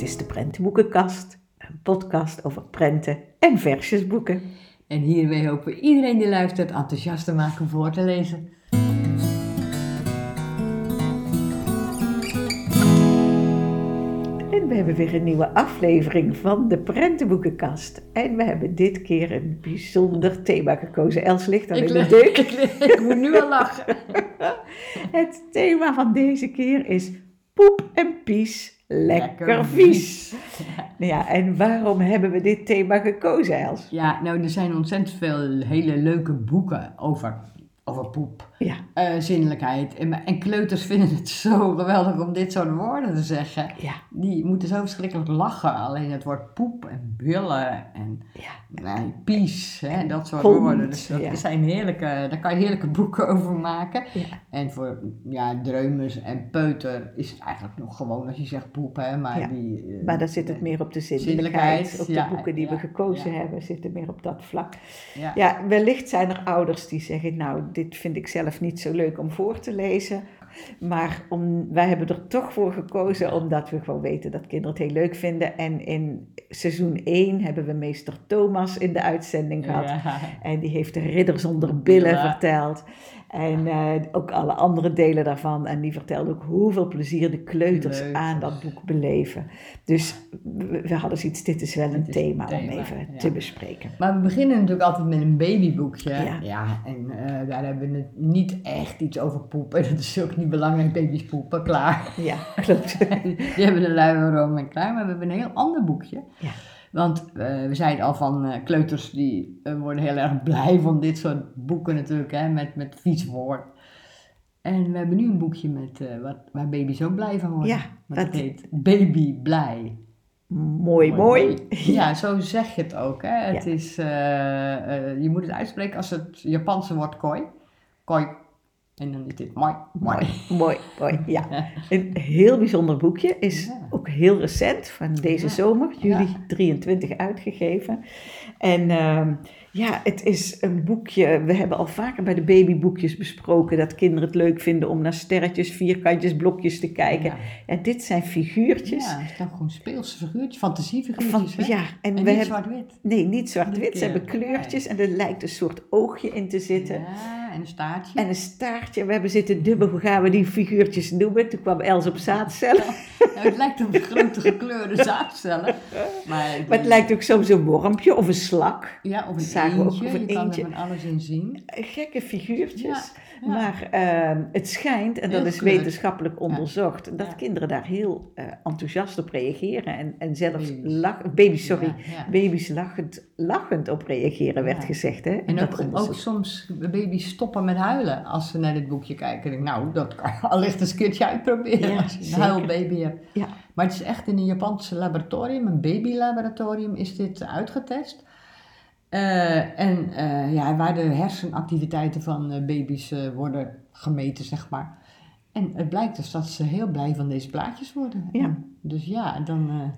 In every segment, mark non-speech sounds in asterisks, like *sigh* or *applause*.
Dit is de Prentenboekenkast, een podcast over prenten en versjesboeken. En hiermee hopen we iedereen die luistert enthousiast te maken voor te lezen. En we hebben weer een nieuwe aflevering van de Prentenboekenkast. En we hebben dit keer een bijzonder thema gekozen. Els ligt al in de *laughs* Ik- deuk. Ik moet nu al lachen. *laughs* Het thema van deze keer is poep en pies, lekker, vies. Ja, en waarom hebben we dit thema gekozen, Els? Ja, nou, er zijn ontzettend veel hele leuke boeken over, over poep, Ja, eh, zinnelijkheid. En, en kleuters vinden het zo geweldig om dit soort woorden te zeggen. ja, Die moeten zo verschrikkelijk lachen. Alleen het woord poep en billen en ja. pies, hè, dat soort woorden. Dus dat ja. zijn heerlijke, daar kan je heerlijke boeken over maken. En voor ja, dreumes en peuter is het eigenlijk nog gewoon als je zegt poep, hè. Maar, die, eh, Maar dan zit het meer op de zinnelijkheid. Zinnelijkheid, Op de boeken die we gekozen hebben zitten meer op dat vlak. Ja. Ja, wellicht zijn er ouders die zeggen, nou, dit vind ik zelf niet zo leuk om voor te lezen. Maar om, wij hebben er toch voor gekozen omdat we gewoon weten dat kinderen het heel leuk vinden. En in seizoen 1 hebben we meester Thomas in de uitzending gehad. Ja. En die heeft de ridder zonder billen Ja. verteld. En eh, ook alle andere delen daarvan. En die vertelde ook hoeveel plezier de kleuters aan dat boek beleven. Dus we, we hadden zoiets, dit is wel een thema, om even ja. te bespreken. Maar we beginnen natuurlijk altijd met een babyboekje. Ja. Ja, en eh, daar hebben we het niet echt iets over poepen. *laughs* Dat is ook niet belangrijk, baby's poepen, klaar. Ja, klopt. *laughs* Die hebben een luierom en klaar. Maar we hebben een heel ander boekje. Ja. Want eh, we zeiden al van eh, kleuters die eh, worden heel erg blij van dit soort boeken natuurlijk, hè, met, met vies woord. En we hebben nu een boekje met, wat, waar baby's ook blij van worden. Ja, het heet Baby Blij. Mooi, mooi. *laughs* Ja, zo zeg je het ook. Hè. Het Ja. is, je moet het uitspreken als het Japanse woord koi. Koi. En dan is dit mooi, mooi. Mooi, mooi, *laughs* ja. Een heel bijzonder boekje, is Ja. ook heel recent, van deze Ja. zomer, juli Ja. 23 uitgegeven. En ehm, ja, het is een boekje, we hebben al vaker bij de babyboekjes besproken dat kinderen het leuk vinden om naar sterretjes, vierkantjes, blokjes te kijken. En dit zijn figuurtjes. Ja, het zijn gewoon speelse figuurtjes, Van, fantasiefiguurtjes. hè? ja, en, En we niet hebben, zwart-wit. nee, niet zwart-wit, ze hebben kleurtjes en er lijkt een soort oogje in te zitten. Ja, en een staartje. En een staartje. We hebben zitten dubben, hoe gaan we die figuurtjes noemen? Toen kwam Els op zaadcellen. Nou, het lijkt op grote gekleurde zaadcellen. Maar, die- Maar het lijkt ook soms een wormpje of een slak. Ja, of een zagen we ook, eentje. of een je kan eentje. er van alles in zien. Gekke figuurtjes. Ja, ja. Maar ehm, het schijnt, en dat is wetenschappelijk onderzocht, dat Ja. kinderen daar heel eh, enthousiast op reageren. En, en zelfs Baby's. lach, baby's, sorry, baby's lachend, lachend op reageren, werd gezegd. Hè, En ook, soms baby's stoppen met huilen als ze naar dit boekje kijken. Denk, nou, dat kan je *laughs* allicht eens een keertje uitproberen als je een huilbaby hebt. Ja. Maar het is echt in een Japanse laboratorium, een babylaboratorium, is dit uitgetest. Eh, en eh, ja, waar de hersenactiviteiten van eh, baby's worden gemeten, zeg maar. En het blijkt dus dat ze heel blij van deze plaatjes worden. Ja. En Dus ja, dan...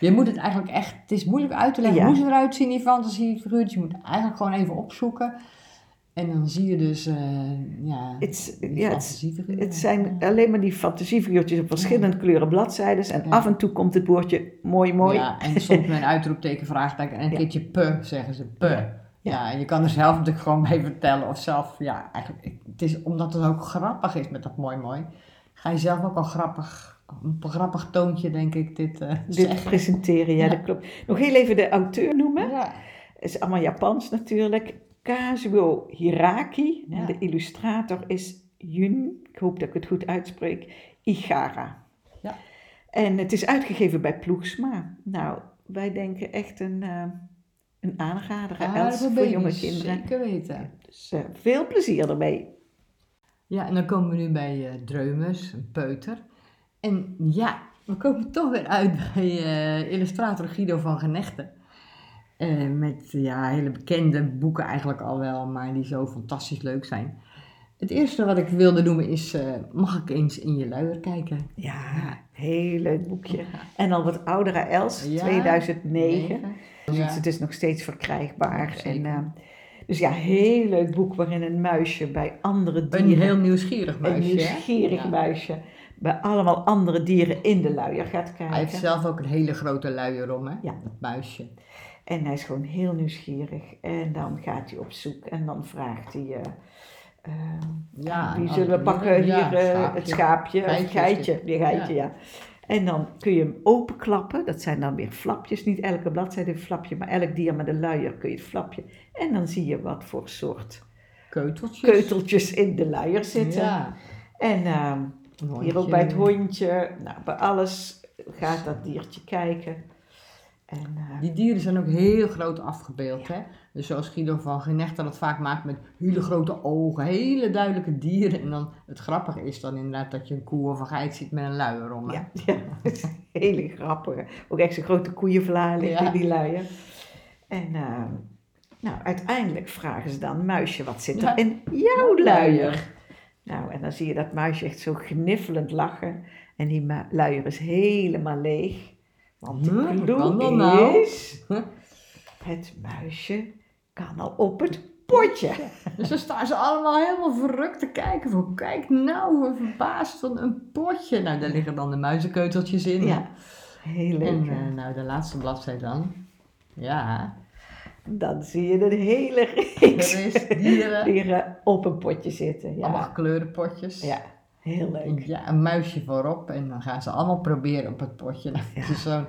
je moet het eigenlijk echt... Het is moeilijk uit te leggen Ja. hoe ze eruit zien, die fantasiefiguurtjes. Je moet eigenlijk gewoon even opzoeken. En dan zie je dus, eh, ja, Het, ja, het, zijn alleen maar die fantasiefiguurtjes op verschillende kleuren bladzijden. En af en toe komt het woordje mooi, mooi. Ja, en soms *laughs* met een uitroepteken, vraagteken en een keertje pe, zeggen ze pe. Ja. En je kan er zelf natuurlijk gewoon bij vertellen of zelf, ja, eigenlijk, het is omdat het ook grappig is met dat mooi mooi, ga je zelf ook al grappig, een grappig toontje denk ik dit eh Dit presenteren, ja, Ja. dat klopt. Nog heel even de auteur noemen. Ja, Het is allemaal Japans natuurlijk. Kazuo Hiraki. En Ja. de illustrator is Jun, ik hoop dat ik het goed uitspreek, Igara. Ja. En het is uitgegeven bij Ploegsma. Nou, wij denken echt een, eh, een aanrader, Els, voor jonge kinderen. zeker weten. Dus eh, veel plezier ermee. Ja, en dan komen we nu bij eh Dreumes, een peuter. En ja, we komen toch weer uit bij illustrator Guido van Genechten. Eh, met ja, hele bekende boeken eigenlijk al wel, maar die zo fantastisch leuk zijn. Het eerste wat ik wilde noemen is, eh, mag ik eens in je luier kijken? Ja, heel leuk boekje. En al wat oudere Els, Ja, 2009. Dus het, is nog steeds verkrijgbaar. En, eh, dus ja, heel leuk boek waarin een muisje bij andere dieren... Een heel nieuwsgierig muisje. Een nieuwsgierig muisje bij allemaal andere dieren in de luier gaat kijken. Hij heeft zelf ook een hele grote luier om, hè? Ja. Dat muisje. En hij is gewoon heel nieuwsgierig. En dan gaat hij op zoek en dan vraagt hij... eh, ehm, Ja, wie en zullen we pakken hier? Ja, eh, het schaapje, het Geitje. Die geitje, ja. En dan kun je hem openklappen. Dat zijn dan weer flapjes. Niet elke bladzijde een flapje, maar elk dier met een luier kun je het flapje. En dan zie je wat voor soort Keuteltjes. keuteltjes in de luier zitten. Ja. En ehm, hier ook bij het hondje. Nou, bij alles gaat dat diertje kijken. En, eh, Die dieren zijn ook heel groot afgebeeld, hè? Dus zoals Guido van Genechten dat vaak maakt met hele grote ogen, hele duidelijke dieren. En dan het grappige is dan inderdaad dat je een koe of een geit ziet met een luier om. ja, ja, *laughs* dat is hele grappige. Ook echt zo'n grote koeienvlaar ligt Ja. in die luier. En ehm, nou, uiteindelijk vragen ze dan, muisje, wat zit er in jouw luier? Nou, en dan zie je dat muisje echt zo gniffelend lachen. En die luier is helemaal leeg. Want de clue dat nou? is, het muisje kan al op het potje. Dus dan staan ze allemaal helemaal verrukt te kijken van kijk nou, we verbaasd van een potje. Nou, daar liggen dan de muizenkeuteltjes in. Ja, heel leuk. En eh, nou, de laatste bladzijde dan. Ja, Dan zie je een hele reeks dieren. *laughs* dieren op een potje zitten. Allemaal Ja, kleurenpotjes. ja heel leuk. Ja, een muisje voorop en dan gaan ze allemaal proberen op het potje. Het is zo'n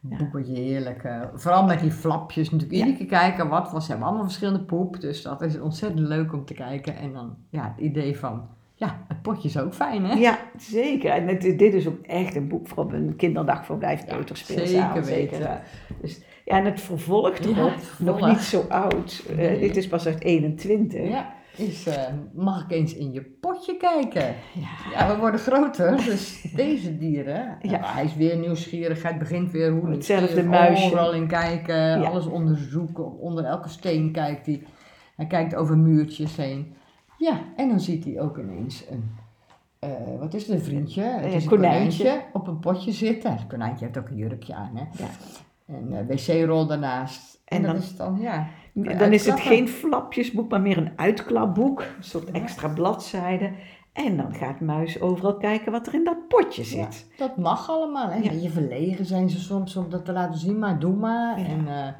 boeketje heerlijk. eh, vooral met die flapjes natuurlijk. Iedere keer kijken wat was. Ze hebben allemaal verschillende poep, dus dat is ontzettend leuk om te kijken. En dan ja, het idee van, ja, het potje is ook fijn hè? Ja, zeker. En het, dit is ook echt een boek voor op een kinderdagverblijf, Ja, peuterspeelzaal. zeker weten. eh. Dus, ja, en het vervolgt erop, nog niet zo oud. Eh, dit is pas uit 21. Ja, is, eh, mag ik eens in je potje kijken? Ja. Ja, we worden groter, dus *laughs* deze dieren, Ja. ja. hij is weer nieuwsgierig, hij begint weer hoe Hetzelfde muisje. Overal in kijken, Ja. alles onderzoeken, onder elke steen kijkt hij. Hij kijkt over muurtjes heen. Ja, en dan ziet hij ook ineens een, eh, wat is het, een vriendje? Het is een konijntje. konijntje op een potje zitten. Het konijntje heeft ook een jurkje aan, hè. Ja. En een wc-rol daarnaast. En, En dat dan- is dan, ja... je Dan is het geen flapjesboek, maar meer een uitklapboek. Een soort extra bladzijden. En dan gaat Muis overal kijken wat er in dat potje zit. Dat mag allemaal. Hè? Ja. Beetje verlegen zijn ze soms om dat te laten zien, maar doe maar. Ja. En eh,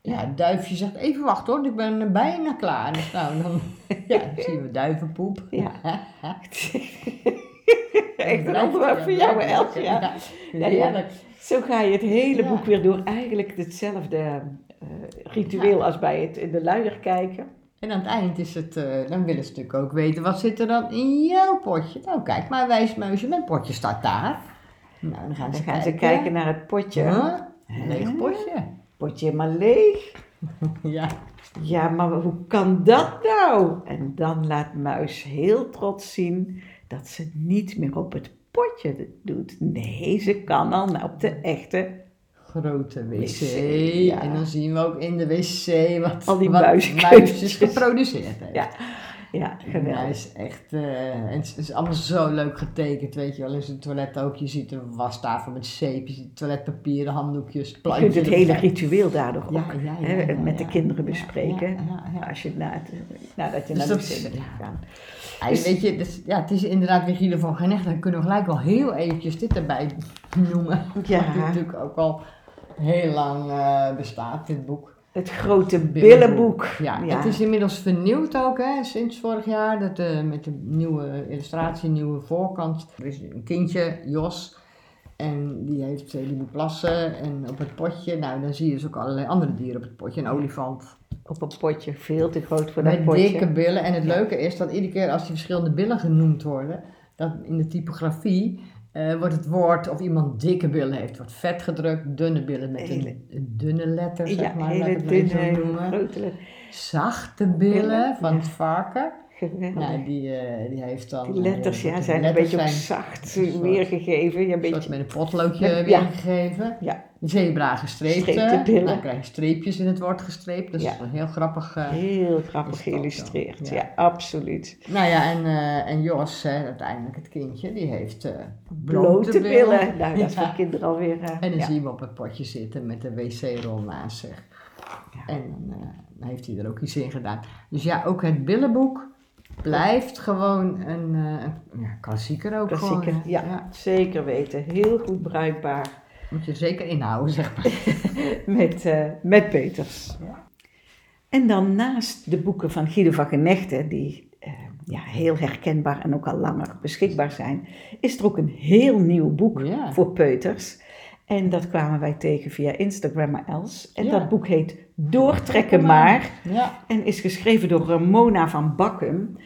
ja, het duifje zegt even wachten hoor, ik ben bijna klaar. Dus nou, dan, *laughs* ja, dan zien we duivenpoep. Ja. *laughs* *laughs* Echt een onderwerp voor jou. Ja. Heerlijk. Zo ga je het hele boek weer door. Eigenlijk hetzelfde eh, ritueel als bij het in de luier kijken. En aan het eind is het, eh, dan willen ze natuurlijk ook weten, wat zit er dan in jouw potje? Nou kijk maar, wijsmuisje, mijn potje staat daar. Nou, dan gaan Dan ze gaan kijken. ze kijken naar het potje. Huh? Leeg potje. Potje maar leeg. *laughs* Ja. Ja, maar hoe kan dat nou? En dan laat Muis heel trots zien dat ze niet meer op het potje doet. Nee, ze kan al nou op de echte. Grote wc. Ja. En dan zien we ook in de wc wat, Al die wat muisjes geproduceerd heeft. Ja, ja, hij geweldig. is echt, eh, en het is allemaal zo leuk getekend, weet je wel. Is het toilet ook, je ziet een wastafel met zeep, je ziet toiletpapier, handdoekjes, Je kunt het hele ritueel daardoor ook Ja, ja, ja, hè, met de kinderen bespreken. Als je na het, nadat je Dus naar de wc bent gegaan. Hij, weet je, dus, ja, het is inderdaad weer van Genecht. Dan kunnen we gelijk wel heel eventjes dit erbij noemen. Ja. Wat natuurlijk ook al heel lang eh, bestaat, dit boek. Het grote Billenboek. billenboek. Ja, het is inmiddels vernieuwd ook, hè, sinds vorig jaar. Dat, eh, met de nieuwe illustratie, nieuwe voorkant. Er is een kindje, Jos. En die heeft die moet plassen en op het potje. Nou, dan zie je dus ook allerlei andere dieren op het potje. Een olifant. op een potje, veel te groot voor dat Met potje. dikke billen. En het Ja. leuke is dat iedere keer als die verschillende billen genoemd worden, dat in de typografie eh, wordt het woord of iemand dikke billen heeft, wordt vet gedrukt, dunne billen met Hele- een, dunne letter, zeg ja, maar. hele dunne, grote. Zachte billen Billen, van ja. het varken. Nou, die, eh, die heeft dan... Die letters eh, ja, zijn een beetje op zacht soort- weergegeven. Ja, een soort beetje, met een potloodje weergegeven. ja, Zebra gestreepte. Dan krijg je streepjes in het woord gestreept. Dus Ja. dat is een heel grappig... eh, heel grappig geïllustreerd. Ja, ja. absoluut. Nou ja, en, eh, en Jos, hè, uiteindelijk het kindje, die heeft eh, Blote billen. Nou, dat *laughs* is Ja. voor kinderen alweer... En dan zien we op het potje zitten met de wc-rol naast zich. En dan, heeft hij er ook iets in gedaan. Dus ja, ook het billenboek blijft gewoon een, een ja, klassieker ook Klassieker, gewoon. ja, zeker weten. Heel goed bruikbaar Moet je zeker inhouden, zeg maar. *laughs* met, eh, met Peters. Ja. En dan naast de boeken van Guido van Genechten, die eh, ja, heel herkenbaar en ook al langer beschikbaar zijn, is er ook een heel nieuw boek Ja. voor peuters. En dat kwamen wij tegen via Instagram maar Els. En Ja. dat boek heet Doortrekken maar. Ja. En is geschreven door Ramona van Bakkum.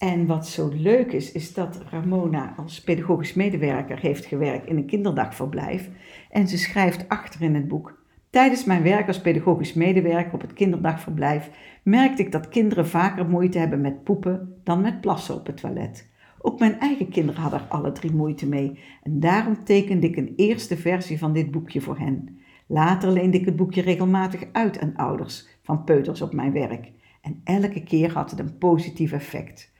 En wat zo leuk is, is dat Ramona als pedagogisch medewerker heeft gewerkt in een kinderdagverblijf. En ze schrijft achter in het boek. Tijdens mijn werk als pedagogisch medewerker op het kinderdagverblijf merkte ik dat kinderen vaker moeite hebben met poepen dan met plassen op het toilet. Ook mijn eigen kinderen hadden er alle drie moeite mee en daarom tekende ik een eerste versie van dit boekje voor hen. Later leende ik het boekje regelmatig uit aan ouders van peuters op mijn werk. En elke keer had het een positief effect.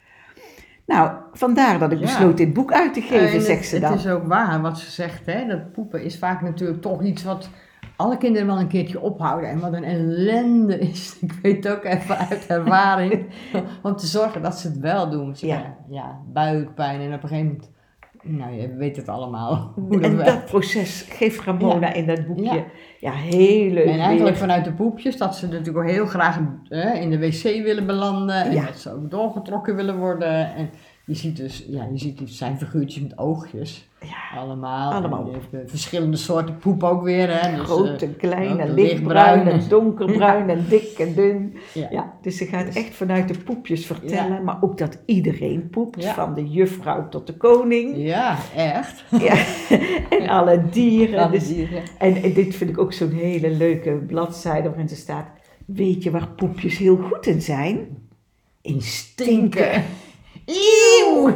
Nou, vandaar dat ik Ja. besloot dit boek uit te geven, en zegt het, ze het dan. is ook waar wat ze zegt, hè? dat poepen is vaak natuurlijk toch iets wat alle kinderen wel een keertje ophouden. En wat een ellende is, *laughs* ik weet het ook even uit ervaring, *laughs* om te zorgen dat ze het wel doen. Ze Ja. ja, buikpijn en op een gegeven moment, nou je weet het allemaal, *laughs* hoe dat En dat proces geeft Ramona in dat boekje. Ja, Ja. heel leuk. En eigenlijk weer. vanuit de poepjes, dat ze natuurlijk ook heel graag eh, in de wc willen belanden. En Ja. dat ze ook doorgetrokken willen worden. En je ziet dus, ja, je ziet, het zijn figuurtjes met oogjes. Ja, Allemaal. Allemaal. En je hebt verschillende soorten poep ook weer. Hè? Dus, grote, eh, kleine, ook lichtbruin, lichtbruin. en *laughs* donkerbruin en dik en dun. ja. Ja, dus ze gaat echt vanuit de poepjes vertellen, Ja. maar ook dat iedereen poept, van de juffrouw tot de koning. Ja, echt. Ja. *laughs* en alle dieren. Alle Dus- dieren. en, en dit vind ik ook zo'n hele leuke bladzijde waarin ze staat, weet je waar poepjes heel goed in zijn? In stinken. Eeuw! *laughs*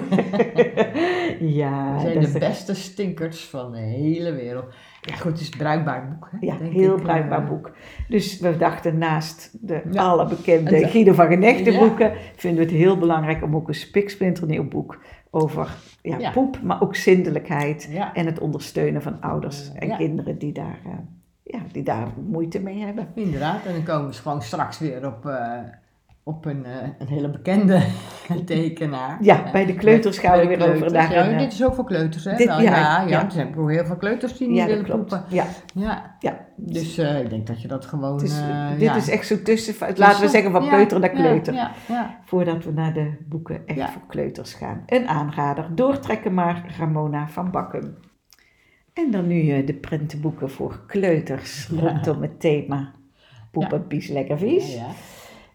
ja, We zijn de beste stinkers van de hele wereld. Ja goed, het is een bruikbaar boek. Hè? Ja, denk heel ik, bruikbaar eh, boek. Dus we dachten naast de Ja. alle bekende Guido van Genechte Ja. boeken, vinden we het heel belangrijk om ook een spiksplinternieuw boek over ja, Ja. poep, maar ook zindelijkheid en het ondersteunen van ouders Eh, en kinderen die daar, eh, ja, die daar moeite mee hebben. Inderdaad, en dan komen we gewoon straks weer op, eh, op een, eh, een hele bekende *laughs* tekenaar. Ja, bij de kleuters gaan we weer over Ja, een, eh, dit is ook voor kleuters, hè? dit- Wel, ja, ja, ja, ja. er zijn ook heel veel kleuters die niet Ja, dat willen klopt. poepen. Ja, Ja, ja. dus eh, ik denk dat je dat gewoon... Is, dit is echt zo tussen, laten we zeggen van ja, peuter naar kleuter. Ja, ja, Voordat we naar de boeken echt voor kleuters gaan. Een aanrader, doortrekken maar Ramona van Bakkum. En dan nu de prentenboeken voor kleuters rondom het thema poepen, pies, lekker vies. Ja.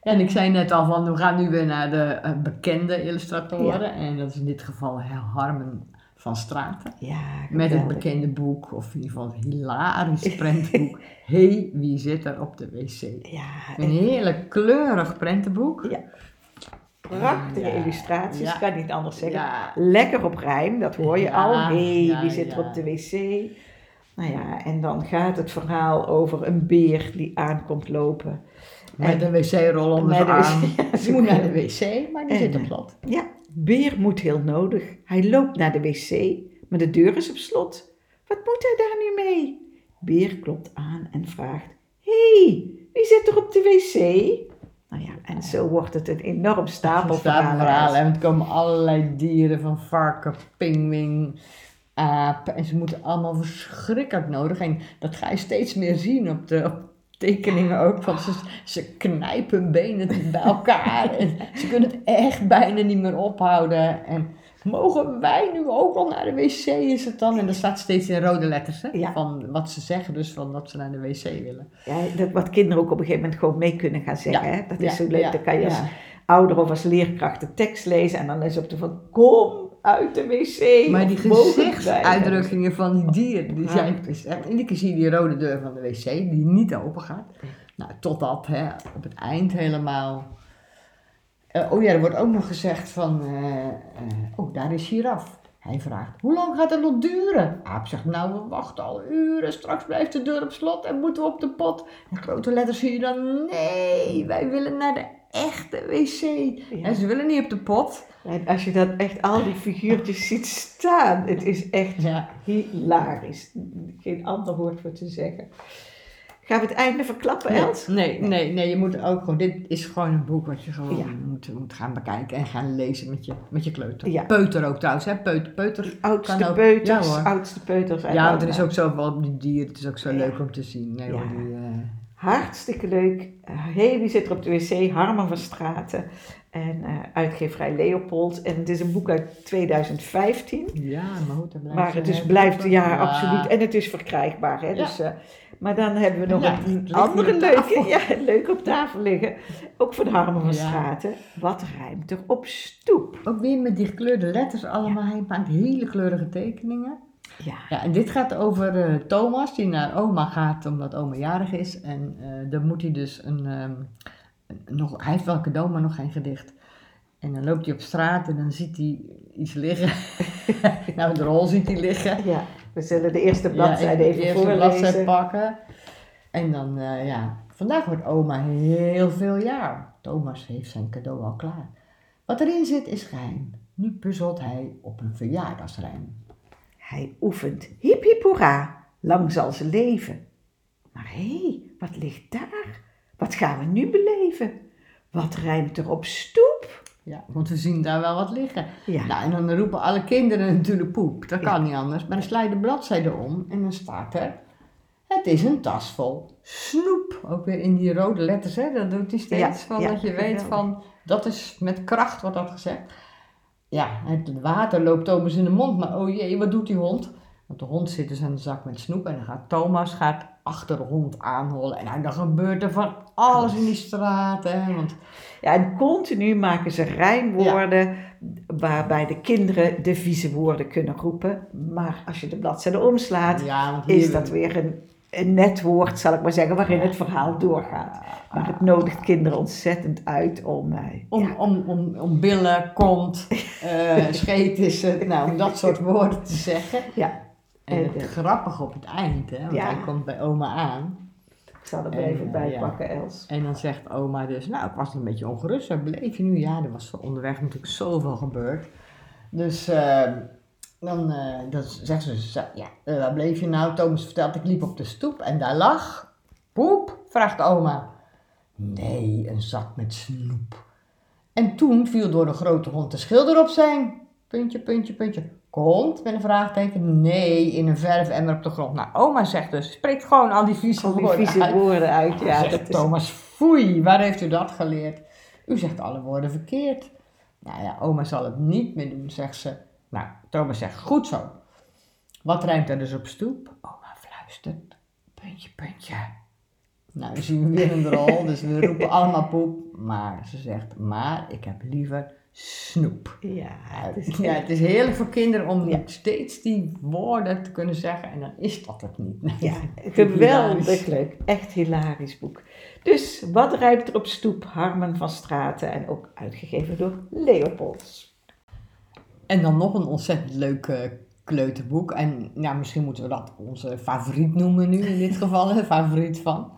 En ik zei net al van, we gaan nu weer naar de eh, bekende illustratoren. En dat is in dit geval Harmen van Straten. Ja, Met het bekende boek, of in ieder geval het hilarisch prentenboek. *laughs* hey, wie zit er op de wc? Ja, Een en heerlijk kleurig prentenboek. Ja. prachtige illustraties, kan niet anders zeggen. Lekker op rijm, dat hoor je al. hey, wie zit er op de wc? Nou ja, en dan gaat het verhaal over een beer die aankomt lopen. Met een wc-rol onder de arm. *laughs* ja, zo moet naar de wc, maar die En, zit op eh, slot. Ja, beer moet heel nodig. Hij loopt naar de wc, maar de deur is op slot. Wat moet hij daar nu mee? Beer klopt aan en vraagt: Hé, hey, wie zit er op de wc? Nou ja, en zo wordt het een enorm stapelverhaal. Stapelverhaal. En er komen allerlei dieren van varken, pinguïn, aap. En ze moeten allemaal verschrikkelijk nodig. En dat ga je steeds meer zien op de op tekeningen ook. Want ze, ze knijpen hun benen bij elkaar. En ze kunnen het echt bijna niet meer ophouden. En mogen wij nu ook al naar de wc is het dan? En dat staat steeds in rode letters. Hè? Ja. Van wat ze zeggen dus van dat ze naar de wc willen. Ja, dat wat kinderen ook op een gegeven moment gewoon mee kunnen gaan zeggen. Ja, Hè? Dat ja, is zo leuk. dan kan je als ouder of als leerkracht de tekst lezen en dan is op de van: Kom uit de wc. Maar die mogen wij?" gezichtsuitdrukkingen van die dieren, die Ja. zijn is echt, iedere keer zie je die rode deur van de wc die niet open gaat. Nou, totdat hè, op het eind helemaal. Eh, oh ja, er wordt ook nog gezegd van, eh, eh, oh daar is giraf. Hij vraagt, hoe lang gaat het nog duren? Aap zegt, nou we wachten al uren, straks blijft de deur op slot en moeten we op de pot. In grote letters zie je dan, nee, wij willen naar de echte wc. Ja. En ze willen niet op de pot. En als je dat echt al die figuurtjes ziet staan, het is echt Ja. hilarisch. Geen ander woord voor te zeggen. Gaan we het einde verklappen, Nee, Els? nee, nee, nee, je moet ook gewoon, dit is gewoon een boek wat je gewoon Ja. moet, moet gaan bekijken en gaan lezen met je, met je kleuter. Ja. Peuter ook trouwens, hè, peuter, peuter. Oudste ook. peuters, Ja, hoor. oudste peuters. Ja, want er is ook zoveel op die dieren, het is ook zo leuk om te zien. Nee, hoor, die, eh, Hartstikke leuk. Haley zit er op de wc, Harmen van Straten. En eh, uitgeverij Leopold. En het is een boek uit 2015. ja, maar goed, dat blijft Maar het is, blijft, goed. ja, absoluut. En het is verkrijgbaar. Hè? Ja. Dus, eh, maar dan hebben we nog Ja, een andere leuke, *laughs* ja, leuk op tafel liggen. Ook van Harmen van Ja. Straten. Wat ruimt er op stoep? Ook weer met die gekleurde letters allemaal. Hij maakt hele kleurige tekeningen. Ja, Ja, en dit gaat over eh, Thomas, die naar oma gaat omdat oma jarig is. En eh, dan moet hij dus een, ehm, een- nog, hij heeft wel een cadeau, maar nog geen gedicht. En dan loopt hij op straat en dan ziet hij iets liggen. *laughs* nou, de rol ziet hij liggen. ja. we zullen de eerste bladzijde ja, even de eerste bladzijde pakken. En dan, eh, ja, vandaag wordt oma heel veel jaar. Thomas heeft zijn cadeau al klaar. Wat erin zit is geheim. Nu puzzelt hij op een verjaardagsrijm. Hij oefent. Hip hip hoera, lang zal ze leven. Maar hé, hey, wat ligt daar? Wat gaan we nu beleven? Wat rijmt er op stoep? Ja, want we zien daar wel wat liggen. Ja, Nou, en dan roepen alle kinderen natuurlijk poep. Dat kan niet anders. Maar dan sla je de bladzijde om en dan staat er... Het is een tas vol snoep. Ook weer in die rode letters, hè. Dat doet hij steeds. Ja, van dat je weet van... Dat is met kracht wordt dat gezegd. Ja, het water loopt Thomas in de mond. Maar oh jee, wat doet die hond? Want de hond zit dus aan de zak met snoep. En dan gaat Thomas gaat achter de hond aanhollen. En dan gebeurt er van alles in die straat, hè. Want ja, en continu maken ze rijmwoorden waarbij de kinderen de vieze woorden kunnen roepen. Maar als je de bladzijde omslaat, ja, want hier... is dat weer een, een net woord, zal ik maar zeggen, waarin het verhaal doorgaat. Maar het nodigt kinderen ontzettend uit om... eh, Om, ja, om, om, om billen, kont, *laughs* eh scheet is het, nou, om dat soort woorden te zeggen. ja, En En, het grappige op het eind, hè, want Ja. hij komt bij oma aan. ik zal er En, even eh, bij ja. pakken, Els. En dan zegt oma dus, nou, ik was een beetje ongerust, waar bleef je nu? Ja, er was onderweg natuurlijk zoveel gebeurd. Dus eh, dan, dan zegt ze, ja, eh, waar bleef je nou? Thomas vertelt, ik liep op de stoep en daar lag, poep, vraagt oma. Nee, een zak met snoep. En toen viel door de grote hond de schilder op zijn, puntje, puntje, puntje, kont, met een vraagteken, nee, in een verfemmer op de grond. Nou, oma zegt dus, spreekt gewoon al die vieze Al die woorden vieze uit. woorden uit, ja. zegt Dat is, Thomas, foei, waar heeft u dat geleerd? U zegt alle woorden verkeerd. Nou ja, oma zal het niet meer doen, zegt ze. Nou, Thomas zegt, goed zo. Wat rijmt er dus op stoep? Oma fluistert, puntje, puntje. Nou, dan zien we weer een rol, dus we roepen allemaal poep. Maar ze zegt, maar ik heb liever snoep. ja, het is, Ja, het is heerlijk voor kinderen om Ja. steeds die woorden te kunnen zeggen en dan is dat het niet. Ja, *laughs* geweldig leuk. Echt hilarisch boek. Dus, wat rijdt er op stoep? Harmen van Straten en ook uitgegeven door Leopolds. En dan nog een ontzettend leuk eh, kleuterboek. En ja, misschien moeten we dat onze favoriet noemen nu in dit geval, hè, favoriet van.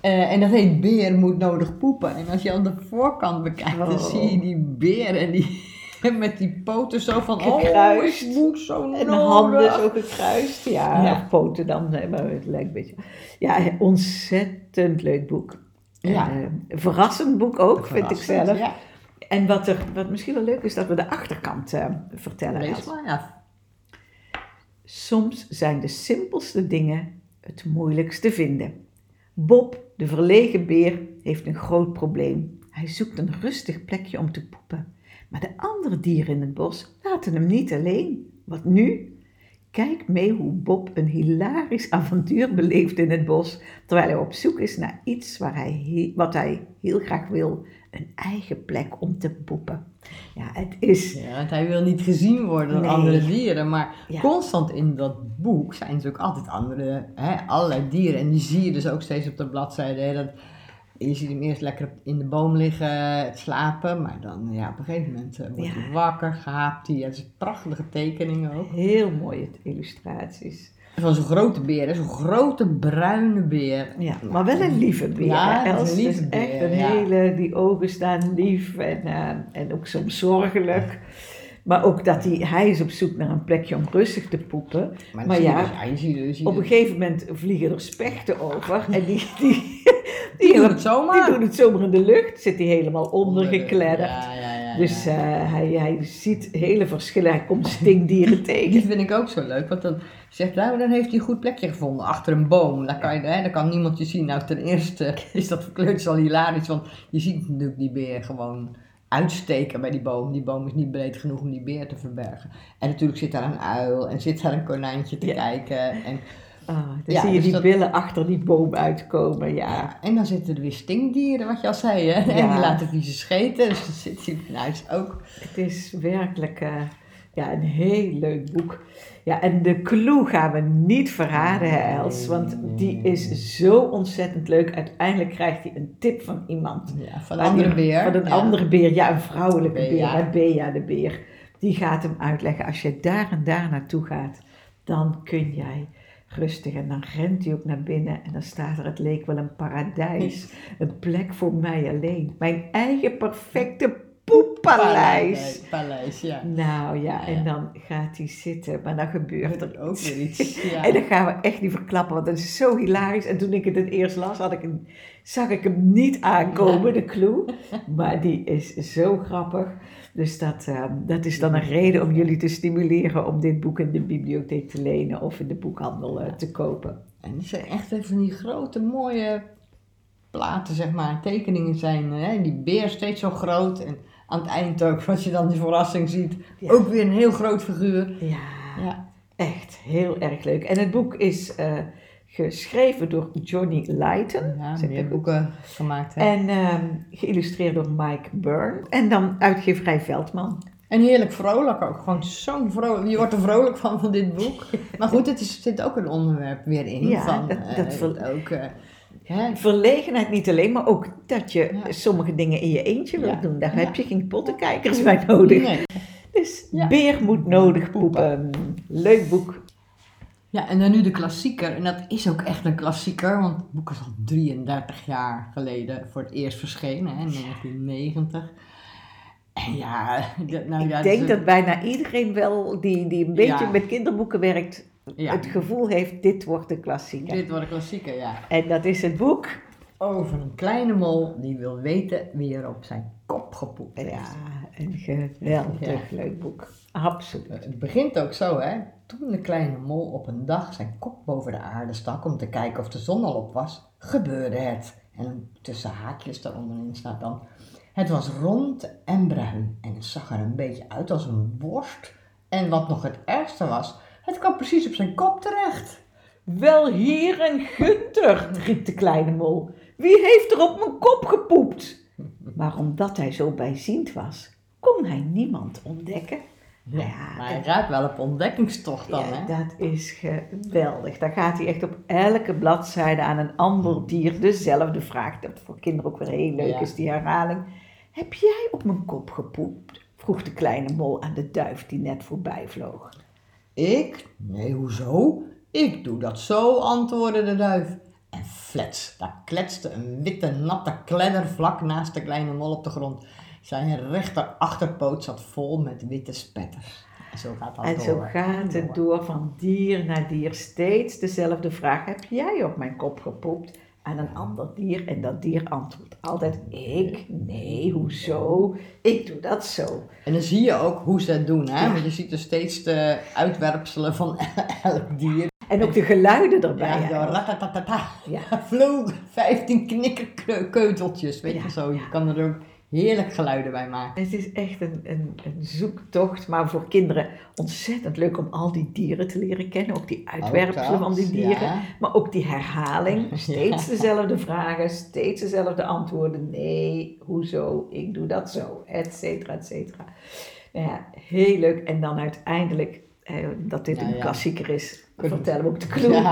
Eh, en dat heet Beer moet nodig poepen. En als je aan de voorkant bekijkt, dan Oh. zie je die beer en die *laughs* met die poten zo van, oh, Gekruist. ik moet zo En nodig. de handen zo gekruist. Ja, Ja. poten dan, nee, maar het lijkt een beetje. Ja, ontzettend leuk boek. Ja. En, eh, verrassend boek ook, vind ik zelf. Ja, En wat, er, wat misschien wel leuk is, dat we de achterkant eh, vertellen. lees maar. Ja. Soms zijn de simpelste dingen het moeilijkst te vinden. Bob, de verlegen beer, heeft een groot probleem. Hij zoekt een rustig plekje om te poepen. Maar de andere dieren in het bos laten hem niet alleen. Wat nu? Kijk mee hoe Bob een hilarisch avontuur beleeft in het bos, terwijl hij op zoek is naar iets waar hij wat hij heel graag wil: een eigen plek om te poepen. Ja, het is. Ja, want hij wil niet gezien worden door Nee. andere dieren. Maar Ja. constant in dat boek zijn natuurlijk altijd andere, hè, allerlei dieren. En die zie je dus ook steeds op de bladzijde. Hè, dat, je ziet hem eerst lekker in de boom liggen, slapen. Maar dan ja, op een gegeven moment eh, wordt Ja. hij wakker, gaapt hij. Ja, het is prachtige tekeningen ook. Heel mooie illustraties. Van zo'n grote beer, zo'n grote bruine beer. Ja, maar wel een lieve beer. Ja, hè, Els? een lieve is echt beer, een ja. hele, die ogen staan lief en, eh, en ook soms zorgelijk. Maar ook dat hij, hij is op zoek naar een plekje om rustig te poepen. Maar, ja, dus- Op een het. gegeven moment vliegen er spechten over. En die, *laughs* die, Die doen het zomaar. die doen het zomaar in de lucht. Zit hij helemaal Onder de- ondergekledderd. Ja, ja, Dus eh, hij, hij ziet hele verschillen. Hij komt stinkdieren *laughs* Die tegen. vind ik ook zo leuk, want dan zegt nou, dan heeft hij een goed plekje gevonden achter een boom. Daar kan, je, hè, daar kan niemand je zien. Nou, ten eerste *laughs* is dat verkleurd al hilarisch, want je ziet natuurlijk die beer gewoon uitsteken bij die boom. Die boom is niet breed genoeg om die beer te verbergen. En natuurlijk zit daar een uil en zit daar een konijntje te Ja. kijken. En, Ah, dan Ja, zie je dus die dat- billen achter die boom uitkomen. Ja. ja. en dan zitten er weer stinkdieren, wat je al zei, hè. En die laten vieze scheten, dus dan zit in huis ook. Het is werkelijk eh, ja, een heel leuk boek. Ja, en de clue gaan we niet verraden, hè, Els. Want die is zo ontzettend leuk. Uiteindelijk krijgt hij een tip van iemand. Ja, van een andere die- beer. Van een ja. andere beer, ja, een vrouwelijke Bea. beer, hè, Bea de beer. Die gaat hem uitleggen, als je daar en daar naartoe gaat, dan kun jij rustig. En dan rent hij ook naar binnen en dan staat er, het leek wel een paradijs. *laughs* Een plek voor mij alleen. Mijn eigen perfecte poeppaleis. Paleis, ja. Nou ja, Ja, en ja. dan gaat hij zitten, maar dan gebeurt er Ook weer iets. Ja. *laughs* En dat gaan we echt niet verklappen, want dat is zo hilarisch. En toen ik het het eerst las, had ik hem, zag ik hem niet aankomen, de clue. Maar die is zo grappig. Dus dat, ehm, dat is dan een reden om jullie te stimuleren om dit boek in de bibliotheek te lenen of in de boekhandel eh, te kopen. En het zijn echt even van die grote mooie platen, zeg maar. Tekeningen zijn, hè, en die beer steeds zo groot. En aan het eind ook, als je dan die verrassing ziet, Ja. ook weer een heel groot figuur. Ja, Ja, echt heel erg leuk. En het boek is eh, geschreven door Johnny Lighten. ja meer goed? boeken gemaakt. Hè. En ehm, geïllustreerd door Mike Byrne. En dan uitgeverij Veldman. En heerlijk vrolijk ook. Gewoon zo'n vrolijk. Je wordt er vrolijk van van dit boek. *laughs* Maar goed, het is, zit ook een onderwerp weer in. Ja, van, dat- eh, dat ver- ook. Verlegenheid niet alleen, maar ook dat je Ja. sommige dingen in je eentje wilt doen. Daar heb je geen pottenkijkers bij nodig. nee. Dus Ja. beer moet nodig poepen. Leuk boek. Ja, en dan nu de klassieker. En dat is ook echt een klassieker, want het boek is al 33 jaar geleden voor het eerst verschenen, hè, in 1990. En ja, nou ja, Ik denk dat bijna iedereen wel die, die een beetje Ja. met kinderboeken werkt, ja, het gevoel heeft, dit wordt de klassieker. dit wordt een klassieker, ja. En dat is het boek. Over een kleine mol die wil weten wie er op zijn kop gepoept heeft. Ja, een geweldig leuk boek. Absoluut. Het begint ook zo, hè. Toen de kleine mol op een dag zijn kop boven de aarde stak om te kijken of de zon al op was, gebeurde het. En tussen haakjes daaronderin staat dan... Het was rond en bruin en het zag er een beetje uit als een worst. En wat nog het ergste was, het kwam precies op zijn kop terecht. Wel hier en Gunther, riep de kleine mol. Wie heeft er op mijn kop gepoept? Maar omdat hij zo bijziend was, kon hij niemand ontdekken. Ja, Ja, maar hij gaat wel op ontdekkingstocht dan, Ja, hè. dat is geweldig. Dan gaat hij echt op elke bladzijde aan een ander dier dezelfde vraag. Dat voor kinderen ook weer heel leuk Ja. is, die herhaling. Heb jij op mijn kop gepoept? vroeg de kleine mol aan de duif die net voorbij vloog. Ik? Nee, hoezo? Ik doe dat zo, antwoordde de duif. En flets, daar kletste een witte natte kledder vlak naast de kleine mol op de grond. Zijn rechter achterpoot zat vol met witte spetters. En zo gaat dat En door. zo gaat het door van dier naar dier. Steeds dezelfde vraag. Heb jij op mijn kop gepoept? Aan een ander dier. En dat dier antwoordt altijd ik. Nee, hoezo? Ik doe dat zo. En dan zie je ook hoe ze het doen, hè? Ja. Want je ziet er steeds de uitwerpselen van *laughs* elk dier. En ook de geluiden erbij. Ja, ratatatata. Ja. Vloog 15 knikkerkeuteltjes, weet Ja, je zo. Je ja. kan er ook heerlijk geluiden bij maken. Het is echt een, een, een zoektocht, maar voor kinderen ontzettend leuk om al die dieren te leren kennen. Ook die uitwerpselen van die dieren. ja. Maar ook die herhaling. *laughs* Steeds Ja. dezelfde vragen, steeds dezelfde antwoorden. Nee, hoezo? Ik doe dat zo, et cetera, et cetera. Nou ja, heel leuk. En dan uiteindelijk, eh, dat dit een klassieker is, vertellen we ook de clue.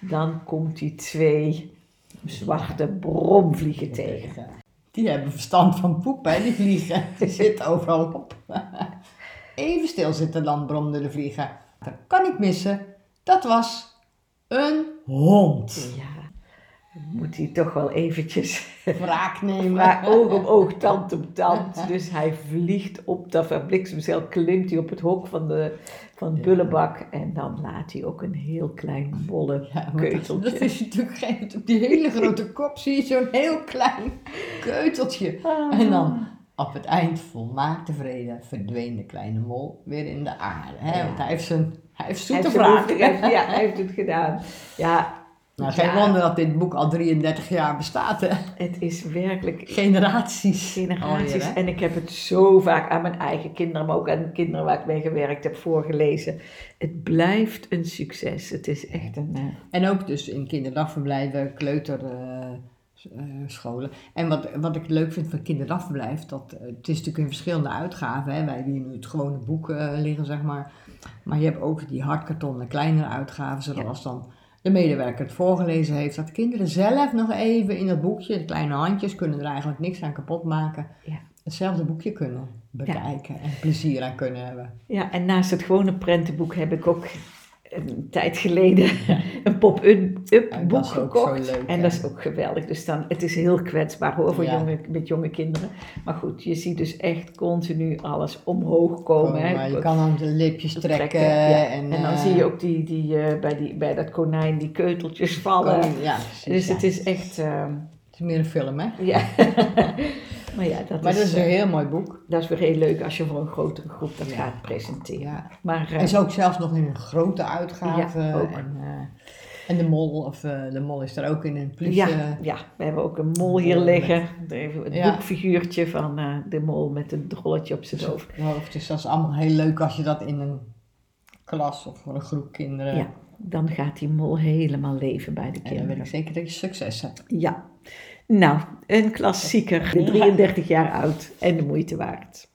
Dan komt die twee zwarte bromvliegen tegen. Die hebben verstand van poep, hè, die vliegen. *laughs* Die zitten overal op. *laughs* Even stilzitten dan, bromde de vliegen. Dat kan ik missen. Dat was een hond. Ja, moet hij toch wel eventjes Wraak nemen. *laughs* maar oog om oog, tand op tand. Dus hij vliegt op dat bliksemcel, klimt hij op het hok van de, van de bullebak. En dan laat hij ook een heel klein bolle Ja, keuteltje. Dat is natuurlijk geen... Op die hele grote *laughs* kop zie je zo'n heel klein keuteltje. Ah. En dan op het eind, volmaakt tevreden, verdween de kleine mol weer in de aarde. Hè? Ja. Want hij heeft zijn... Hij heeft zoete heeft- Ja, *laughs* hij heeft het gedaan. Ja, Nou, geen Ja. wonder dat dit boek al 33 jaar bestaat, hè? het is werkelijk Generaties. generaties. alweer, hè? en ik heb het zo vaak aan mijn eigen kinderen, maar ook aan de kinderen waar ik mee gewerkt heb, voorgelezen. Het blijft een succes. Het is echt een... eh, En ook dus in kinderdagverblijven, kleuterscholen. en wat, wat ik leuk vind van kinderdagverblijf, dat, eh, het is natuurlijk in verschillende uitgaven. Hè. Wij hebben hier nu het gewone boek eh, liggen, zeg maar. Maar je hebt ook die hardkartonnen kleinere uitgaven, zoals dan de medewerker het voorgelezen heeft. Dat kinderen zelf nog even in dat boekje, de kleine handjes, kunnen er eigenlijk niks aan kapot maken. Ja. Hetzelfde boekje kunnen bekijken en plezier aan kunnen hebben. Ja, en naast het gewone prentenboek heb ik ook een tijd geleden *laughs* een pop-up boek gekocht. leuk, en dat is ook geweldig. Dus dan, het is heel kwetsbaar hoor, voor Ja. jonge, met jonge kinderen. Maar goed, je ziet dus echt continu alles omhoog komen. hè. Je kan dan de lipjes trekken. ja. En, En, dan eh, zie je ook die, die, eh, bij, die, bij dat konijn die keuteltjes vallen. Precies, dus het is echt... ehm, Het is meer een film, hè? ja. *laughs* *laughs* maar ja, dat, Maar is, dat is een eh, heel mooi boek. dat is weer heel leuk als je voor een grotere groep dat Ja. gaat presenteren. Ja. Maar eh, En is ook zelfs nog in een grote uitgave. Ja, ook. En, eh, en de mol, of eh, de mol is er ook in een plus. Ja, eh, ja, we hebben ook een mol hier Mol liggen. Even het Ja. boekfiguurtje van eh, de mol met een drolletje op zijn hoofd. hoofd. Dus dat is allemaal heel leuk als je dat in een klas of voor een groep kinderen. Ja, dan gaat die mol helemaal leven bij de En dan weet kinderen. ik zeker dat je succes hebt. Ja, nou, een klassieker, 33 jaar oud en de moeite waard.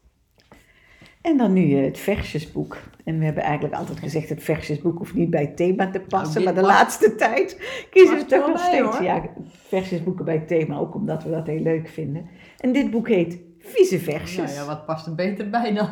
En dan nu eh, het versjesboek. En we hebben eigenlijk altijd gezegd, het versjesboek hoeft niet bij het thema te passen. dit maar de laatste tijd kiezen we toch nog steeds hoor. ja, versjesboeken bij het thema. Ook omdat we dat heel leuk vinden. En dit boek heet Vieze Versjes. Nou ja, wat past er beter bij dan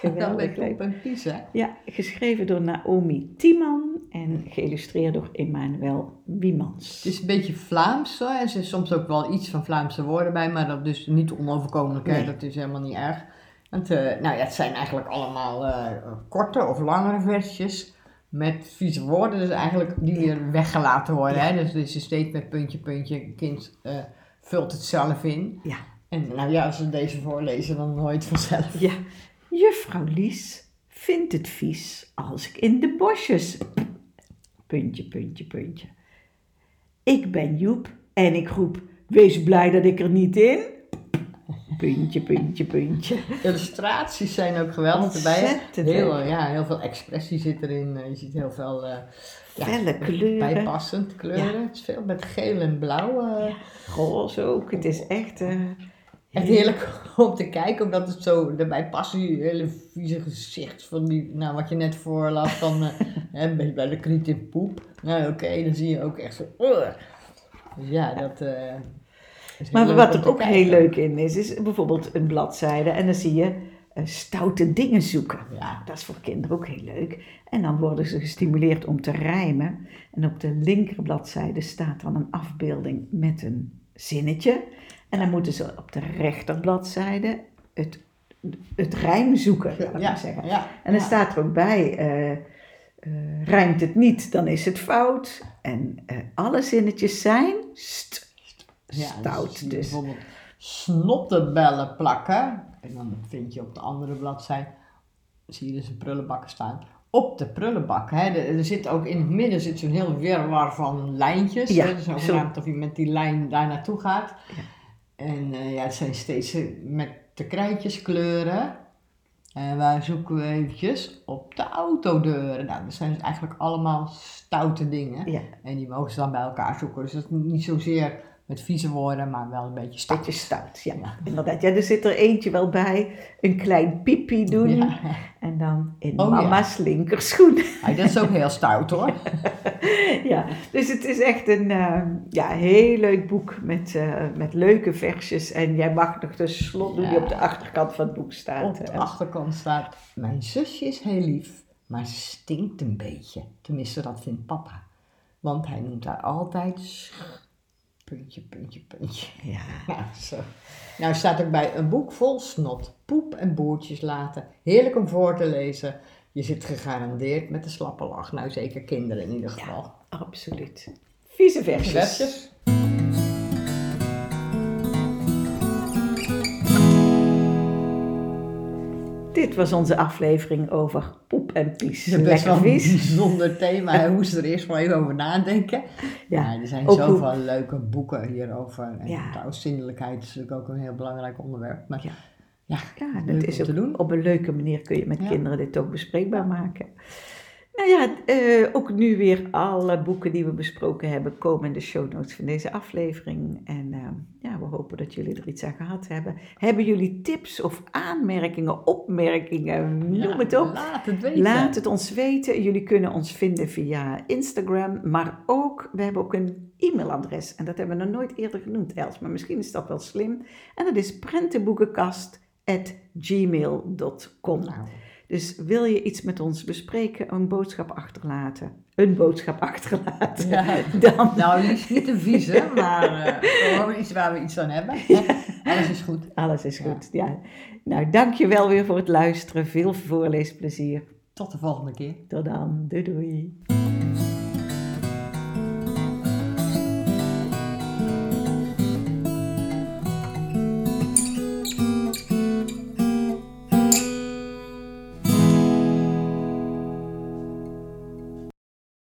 Geweldig leuk. En Pies, hè? Ja, geschreven door Naomi Tiemann en geïllustreerd door Emmanuel Wiemans. Het is een beetje Vlaams, hoor. Er zit soms ook wel iets van Vlaamse woorden bij, maar dat is niet onoverkomelijk, hè. Nee. Dat is helemaal niet erg. Want, eh, nou ja, het zijn eigenlijk allemaal eh, korte of langere versjes met vieze woorden, dus eigenlijk die weer weggelaten worden, hè. Dus, dus je steeds met puntje, puntje, kind eh, vult het zelf in. Ja. En nou ja, als we deze voorlezen, dan nooit vanzelf. Ja, juffrouw Lies vindt het vies als ik in de bosjes... Puntje, puntje, puntje. Ik ben Joep en ik roep, wees blij dat ik er niet in... Puntje, puntje, puntje. Illustraties zijn ook geweldig erbij. Heel, ja, heel veel expressie zit erin. eh, Je ziet heel veel eh, ja, Felle kleuren. bijpassend kleuren. Het is veel met geel en blauw. eh. Roze ook, het is echt... Echt heerlijk *laughs* om te kijken, omdat het zo erbij past. Die hele vieze gezicht van die, nou wat je net voorlas van, eh, *laughs* hè, bij, bij de kriet in poep. Nou oké, dan zie je ook echt zo. Dus ja, dat eh, Maar wat er ook kijken. heel leuk in is, is bijvoorbeeld een bladzijde en dan zie je eh, stoute dingen zoeken. Ja, Dat is voor kinderen ook heel leuk. En dan worden ze gestimuleerd om te rijmen. En op de linkerbladzijde staat dan een afbeelding met een zinnetje. En dan moeten ze op de rechterbladzijde het, het rijm zoeken, laat ik ja, maar zeggen. ja. En dan ja. staat er ook bij, eh, rijmt het niet, dan is het fout. En eh, alle zinnetjes zijn st, Ja, stout. Dus Bijvoorbeeld snottenbellen plakken. En dan vind je op de andere bladzijde, zie je dus een prullenbakken staan. Op de prullenbak. Hè. Er, zit ook in het midden zit zo'n heel wirwar van lijntjes. Ja, hè. Zo. of je met die lijn daar naartoe gaat. Ja. En eh, ja, het zijn steeds eh, met de krijtjes kleuren. En waar zoeken we eventjes? Op de autodeuren. Nou, dat zijn dus eigenlijk allemaal stoute dingen. ja, En die mogen ze dan bij elkaar zoeken. Dus dat is niet zozeer met vieze woorden, maar wel een beetje stout. beetje stout. Ja, inderdaad. Ja, er zit er eentje wel bij. Een klein piepie doen. Ja. En dan in Oh, ja. mama's linkerschoen. Dat is ook heel stout hoor. *laughs* ja, dus het is echt een eh, ja, heel leuk boek met, eh, met leuke versjes. En jij mag nog de slot doen die op de achterkant van het boek staat. Op de achterkant staat: Mijn zusje is heel lief, maar stinkt een beetje. Tenminste, dat vindt papa. Want hij noemt haar altijd Puntje, puntje, puntje. Ja. *laughs* Nou, zo. Nou staat ook bij een boek vol snot, poep en boertjes laten. Heerlijk om voor te lezen. Je zit gegarandeerd met de slappe lach. Nou, zeker kinderen in ieder geval. Absoluut. Vieze versjes. Versjes. Dit was onze aflevering over poep en pies. Het is best wel een bijzonder thema. Hij moest er eerst wel even over nadenken. Ja, er zijn ook zoveel leuke boeken hierover. En Ja. trouwens, zindelijkheid is natuurlijk ook een heel belangrijk onderwerp. Maar Ja. ja, Ja, dat is om te ook doen. op een leuke manier kun je met kinderen dit ook bespreekbaar maken. Nou ja, eh, ook nu weer alle boeken die we besproken hebben komen in de show notes van deze aflevering. En eh, ja, we hopen dat jullie er iets aan gehad hebben. Hebben jullie tips of aanmerkingen, opmerkingen? Noem Ja, het op. Laat het weten. Laat het ons weten. Jullie kunnen ons vinden via Instagram, maar ook, we hebben ook een e-mailadres. En dat hebben we nog nooit eerder genoemd, Els, maar misschien is dat wel slim. En dat is prentenboekenkast.gmail.com. Nou, Dus wil je iets met ons bespreken, een boodschap achterlaten, een boodschap achterlaten, Ja. *laughs* dan... nou, liefst niet een vieze, *laughs* maar eh, gewoon iets waar we iets aan hebben. Alles is goed. Alles is goed, ja. Nou, dankjewel weer voor het luisteren. Veel voorleesplezier. Tot de volgende keer. Tot dan. Doei doei.